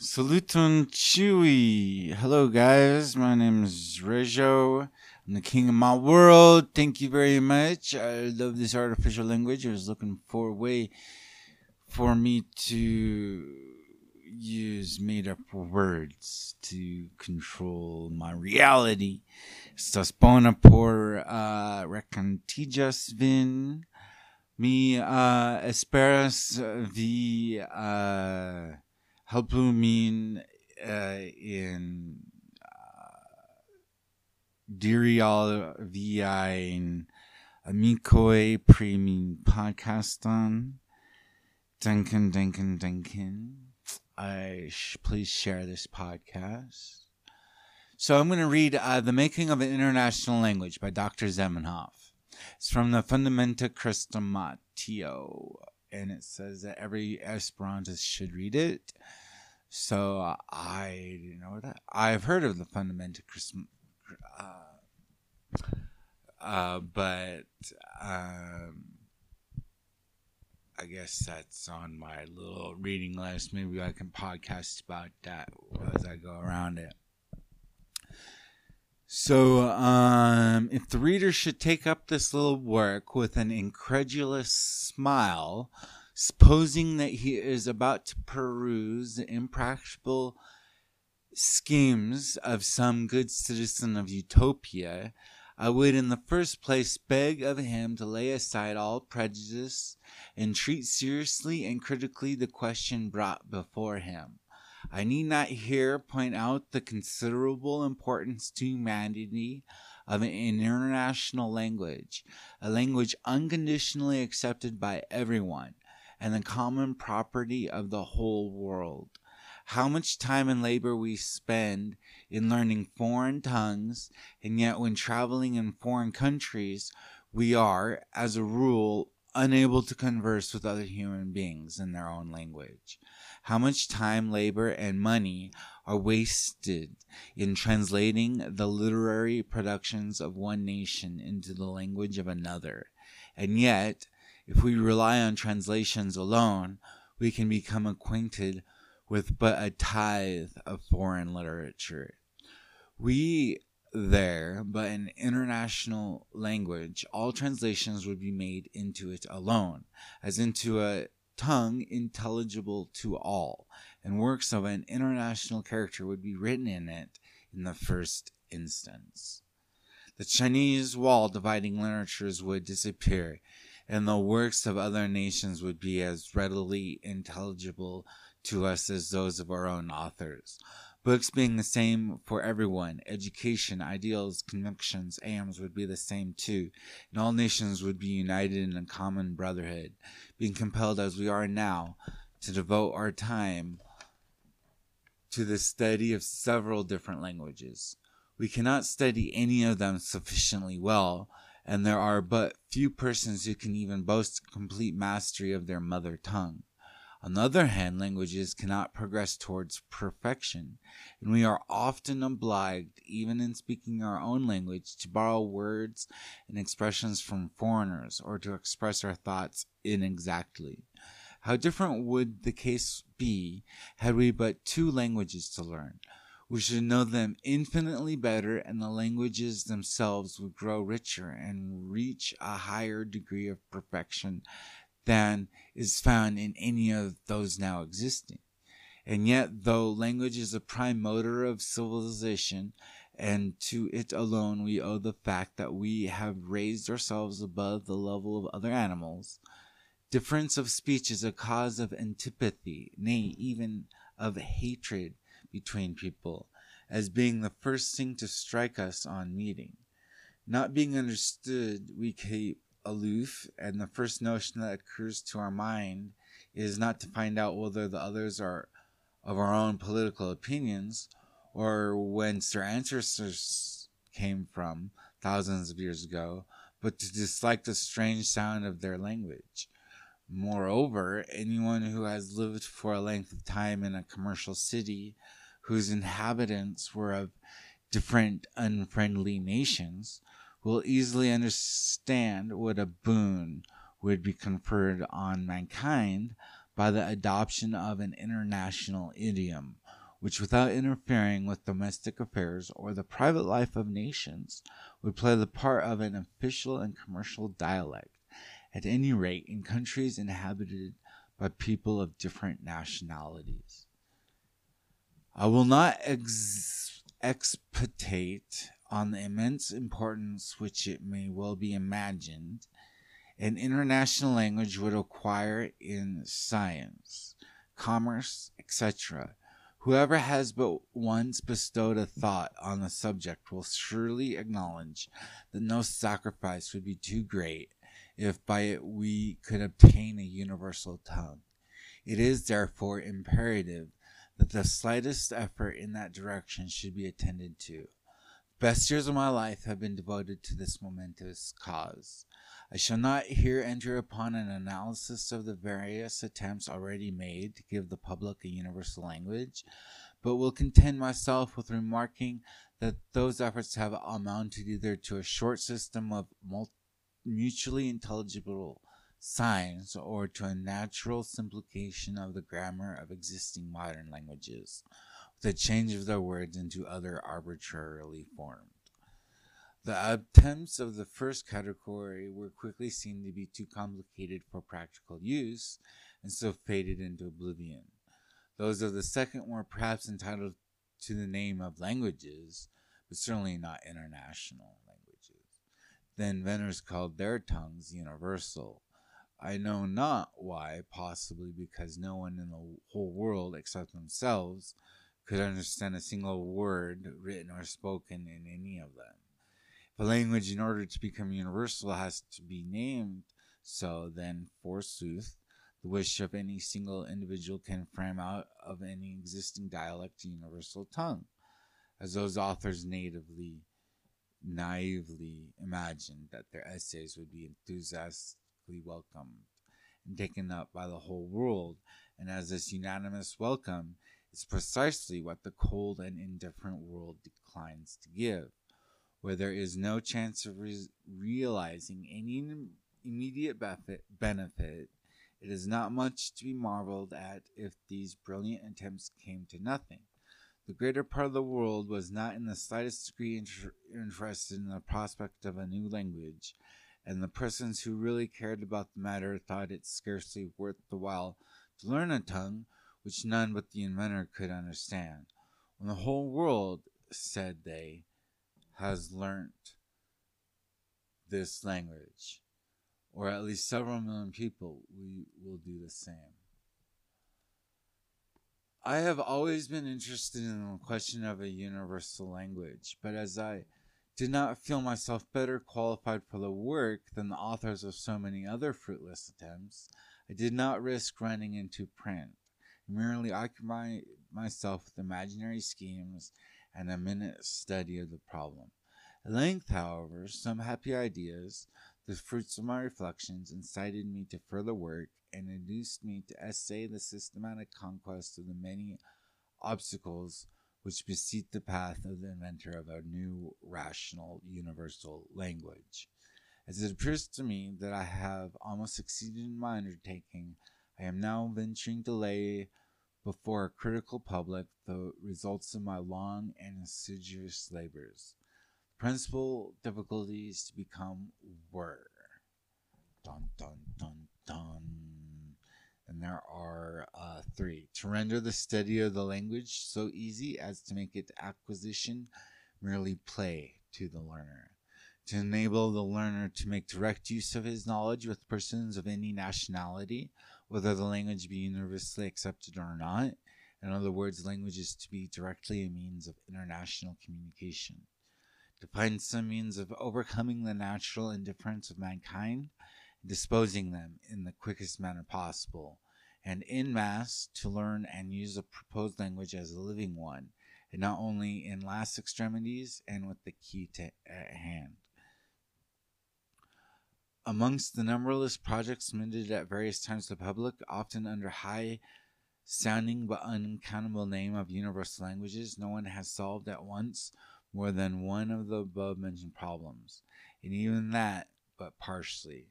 Saluton Chewy. Hello, guys. My name is Rejo. I'm the king of my world. Thank you very much. I love this artificial language. I was looking for a way for me to use made up words to control my reality. Estas bona por uh, recantillas vin. Mi uh, esperas vi uh, helpu min uh, in uh, diri al viain amicoi pri min podcaston. Duncan, Duncan, Duncan. I sh- please share this podcast. So I'm going to read uh, "The Making of an International Language" by Dr. Zamenhof. It's from the Fundamenta Krestomatio, and it says that every Esperantist should read it. So I didn't know that. I've heard of the Fundamenta Christ- uh, uh, but um, I guess that's on my little reading list. Maybe I can podcast about that as I go around it. So, um, if the reader should take up this little work with an incredulous smile, supposing that he is about to peruse the impracticable schemes of some good citizen of Utopia, I would in the first place beg of him to lay aside all prejudice and treat seriously and critically the question brought before him. I need not here point out the considerable importance to humanity of an international language, a language unconditionally accepted by everyone, and the common property of the whole world. How much time and labor we spend in learning foreign tongues, and yet when traveling in foreign countries, we are, as a rule, unable to converse with other human beings in their own language. How much time, labor, and money are wasted in translating the literary productions of one nation into the language of another. And yet, if we rely on translations alone, we can become acquainted with but a tithe of foreign literature. We there, but in international language, all translations would be made into it alone, as into a tongue intelligible to all, and works of an international character would be written in it in the first instance. The Chinese wall dividing literatures would disappear, and the works of other nations would be as readily intelligible to us as those of our own authors. Books being the same for everyone, education, ideals, convictions, aims would be the same too, and all nations would be united in a common brotherhood, being compelled as we are now to devote our time to the study of several different languages. We cannot study any of them sufficiently well, and there are but few persons who can even boast complete mastery of their mother tongue. On the other hand, languages cannot progress towards perfection, and we are often obliged, even in speaking our own language, to borrow words and expressions from foreigners, or to express our thoughts inexactly. How different would the case be had we but two languages to learn? We should know them infinitely better, and the languages themselves would grow richer and reach a higher degree of perfection than is found in any of those now existing. And yet, though language is a prime motor of civilization, and to it alone we owe the fact that we have raised ourselves above the level of other animals, difference of speech is a cause of antipathy, nay, even of hatred between people, as being the first thing to strike us on meeting. Not being understood, we keep aloof, and the first notion that occurs to our mind is not to find out whether the others are of our own political opinions or whence their ancestors came from thousands of years ago, but to dislike the strange sound of their language. Moreover, anyone who has lived for a length of time in a commercial city whose inhabitants were of different unfriendly nations will easily understand what a boon would be conferred on mankind by the adoption of an international idiom, which, without interfering with domestic affairs or the private life of nations, would play the part of an official and commercial dialect, at any rate in countries inhabited by people of different nationalities. I will not ex- on the immense importance which it may well be imagined an international language would acquire in science, commerce, etc. Whoever has but once bestowed a thought on the subject will surely acknowledge that no sacrifice would be too great if by it we could obtain a universal tongue. It is therefore imperative that the slightest effort in that direction should be attended to. Best years of my life have been devoted to this momentous cause. I shall not here enter upon an analysis of the various attempts already made to give the public a universal language, but will content myself with remarking that those efforts have amounted either to a short system of mutually intelligible signs or to a natural simplification of the grammar of existing modern languages, a change of their words into other arbitrarily formed. The attempts of the first category were quickly seen to be too complicated for practical use and so faded into oblivion. Those of the second were perhaps entitled to the name of languages, but certainly not international languages. The inventors called their tongues universal. I know not why, possibly because no one in the whole world except themselves could understand a single word written or spoken in any of them. The language, in order to become universal, has to be named so, then, forsooth, the wish of any single individual can frame out of any existing dialect a universal tongue, as those authors natively, naively imagined that their essays would be enthusiastically welcomed and taken up by the whole world, and as this unanimous welcome is precisely what the cold and indifferent world declines to give where there is no chance of re- realizing any immediate benefit, it is not much to be marveled at if these brilliant attempts came to nothing. The greater part of the world was not in the slightest degree inter- interested in the prospect of a new language, and the persons who really cared about the matter thought it scarcely worth the while to learn a tongue which none but the inventor could understand. When the whole world, said they, has learnt this language, or at least several million people, we will do the same. I have always been interested in the question of a universal language, but as I did not feel myself better qualified for the work than the authors of so many other fruitless attempts, I did not risk running into print. Merely occupied myself with imaginary schemes and a minute study of the problem. At length, however, some happy ideas, the fruits of my reflections, incited me to further work and induced me to essay the systematic conquest of the many obstacles which beset the path of the inventor of a new rational universal language. As it appears to me that I have almost succeeded in my undertaking, I am now venturing to lay before a critical public the results of my long and assiduous labors. Principal difficulties to become were dun dun dun dun. And there are uh, three. To render the study of the language so easy as to make its acquisition merely play to the learner. To enable the learner to make direct use of his knowledge with persons of any nationality, whether the language be universally accepted or not. In other words, language is to be directly a means of international communication. To find some means of overcoming the natural indifference of mankind disposing them in the quickest manner possible, and in mass to learn and use the proposed language as a living one, and not only in last extremities and with the key to at hand. Amongst the numberless projects submitted at various times to the public, often under high sounding but uncountable name of universal languages, no one has solved at once more than one of the above mentioned problems, and even that but partially.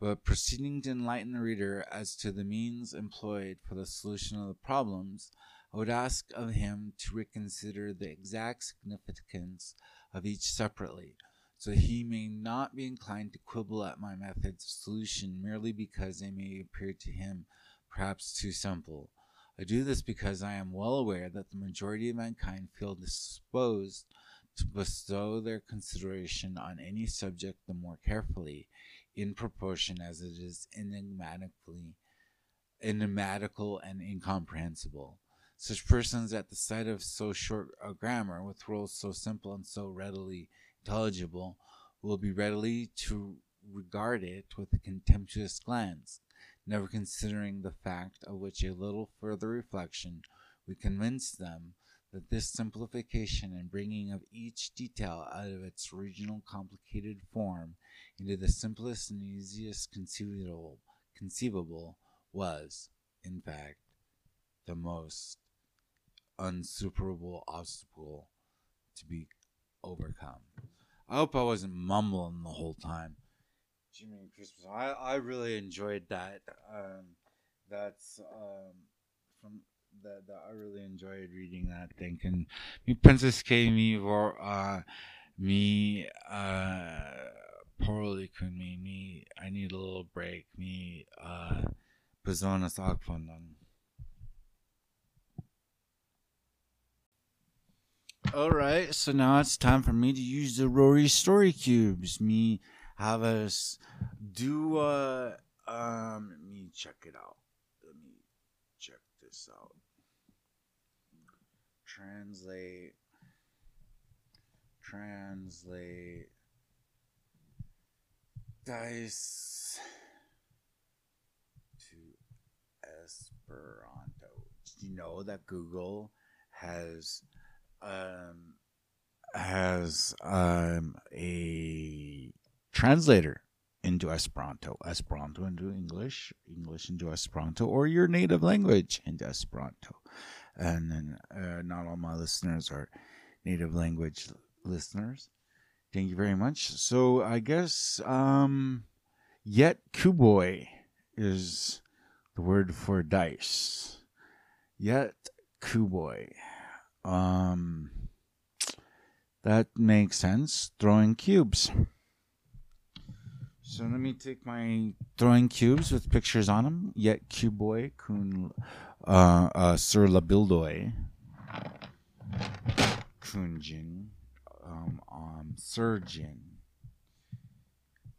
but proceeding to enlighten the reader as to the means employed for the solution of the problems, I would ask of him to reconsider the exact significance of each separately, so he may not be inclined to quibble at my methods of solution merely because they may appear to him perhaps too simple. I do this because I am well aware that the majority of mankind feel disposed to bestow their consideration on any subject the more carefully, in proportion as it is enigmatically enigmatical and incomprehensible. Such persons, at the sight of so short a grammar, with rules so simple and so readily intelligible, will be ready to regard it with a contemptuous glance, never considering the fact of which a little further reflection would convince them that this simplification and bringing of each detail out of its original complicated form into the simplest and easiest conceivable, conceivable was, in fact, the most unsuperable obstacle to be overcome. I hope I wasn't mumbling the whole time. Jiminy Christmas. I, I really enjoyed that. Um, that's um, from that, that I really enjoyed reading that thing. And me Princess K me or uh me uh poorly me me I need a little break. Me uh angefangen. All right, so now it's time for me to use the Rory story cubes. Me have us do uh um let me check it out. Let me check this out. Translate translate dice to Esperanto. Did you know that Google has um, has um, a translator into Esperanto, Esperanto into English, English into Esperanto, or your native language into Esperanto. And then uh, not all my listeners are native language listeners. Thank you very much. So I guess um, yet kuboi is the word for dice. Yet kuboi. Um, that makes sense. Throwing cubes. So let me take my throwing cubes with pictures on them. Yet cuboi kun uh, uh, sur la bildoi kunjin um, um surgeon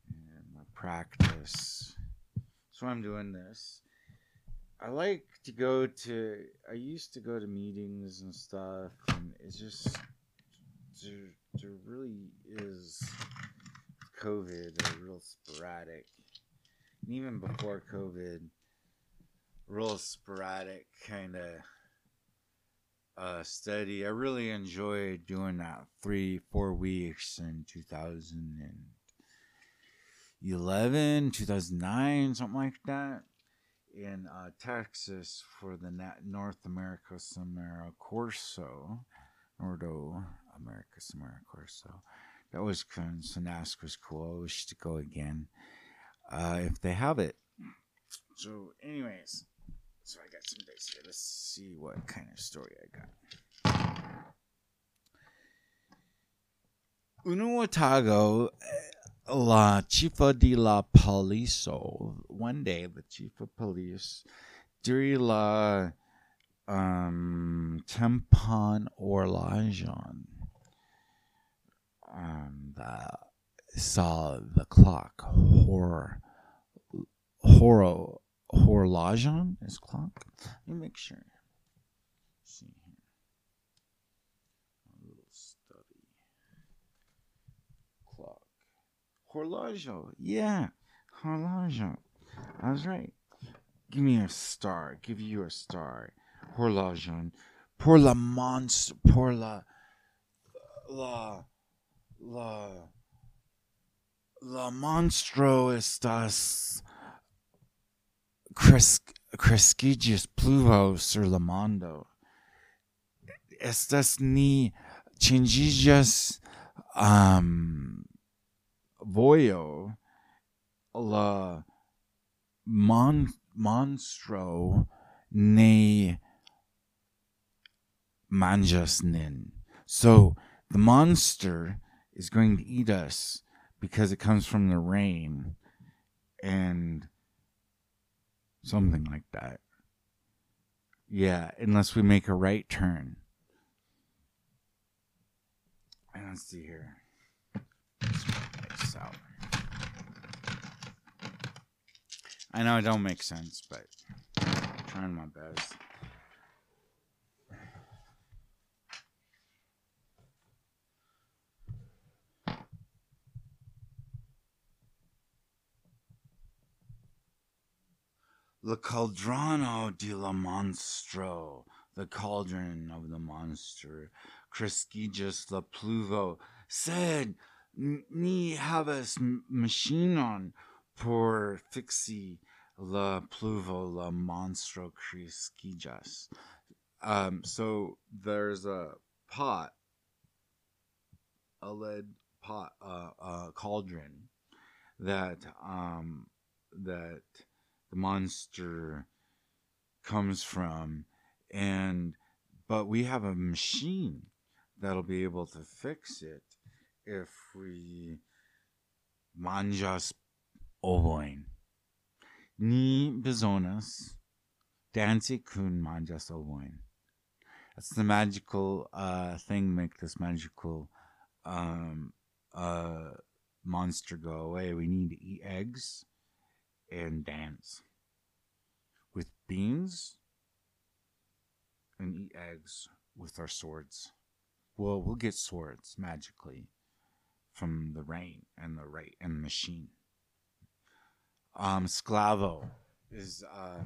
and practice. So I'm doing this. I like to go to. I used to go to meetings and stuff, and it's just there, there really is COVID real sporadic. And even before COVID, real sporadic kind of uh, study. I really enjoyed doing that three, four weeks in 2011, 2009, something like that in uh, Texas for the North America Samara Corso, Nordo America Samara Corso. That was fun. So NASC was cool. I wish to go again uh, if they have it. So, anyways, so I got some dice here. Let's see what kind of story I got. Uno Otago La Chifa de la Poliso. One day, the chief of police, diri la um, Tempon Orlajan, um, the, saw the clock. Hor, horo, Horlajan is clock. Let me make sure. Horlojo. Yeah, Horlojo. I was right. Give me a star. Give you a star. Horlojon. Por la monster. Por la. La. La. La monstro estas. Cres, cresquillos pluvo sur la mondo. Estas ni chingillas um voyo la mon, monstro ne manjas nin. So the monster is going to eat us because it comes from the rain and something like that. Yeah, unless we make a right turn. And let's see here. South. I know it don't make sense, but I'm trying my best. Le Caldrano di la Monstro, the cauldron of the monster, Crescigis la Pluvo, said, Ni havas machinon por fixi la pluvo la monstro crescijas. Um, so there's a pot, a lead pot, uh, a cauldron that um, that the monster comes from and but we have a machine that'll be able to fix it if we manjas ovoin ni bezonas dancy kun manjas ovoin that's the magical uh, thing make this magical um, uh, monster go away. We need to eat eggs and dance with beans and eat eggs with our swords. Well, we'll get swords magically from the rain and the right and the machine. Um, sclavo is uh,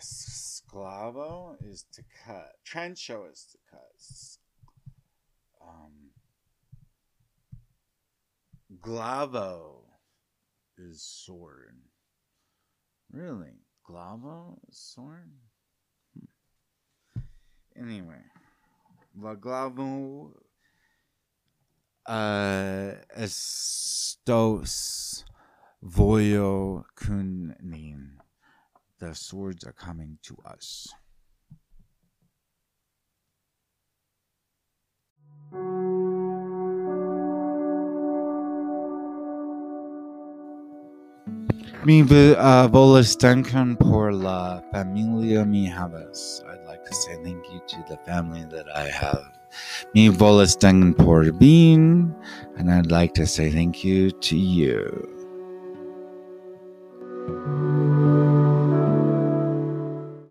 sclavo is to cut. Trencho is to cut. Um, glavo is sword. Really? Glavo is sword? Hmm. Anyway. La Glavo uh, estos voyo kunin. The swords are coming to us. Mi uh, volas dankan por la familia mi havas. I'd like to say thank you to the family that I have. Mi volas dankan por being, and I'd like to say thank you to you.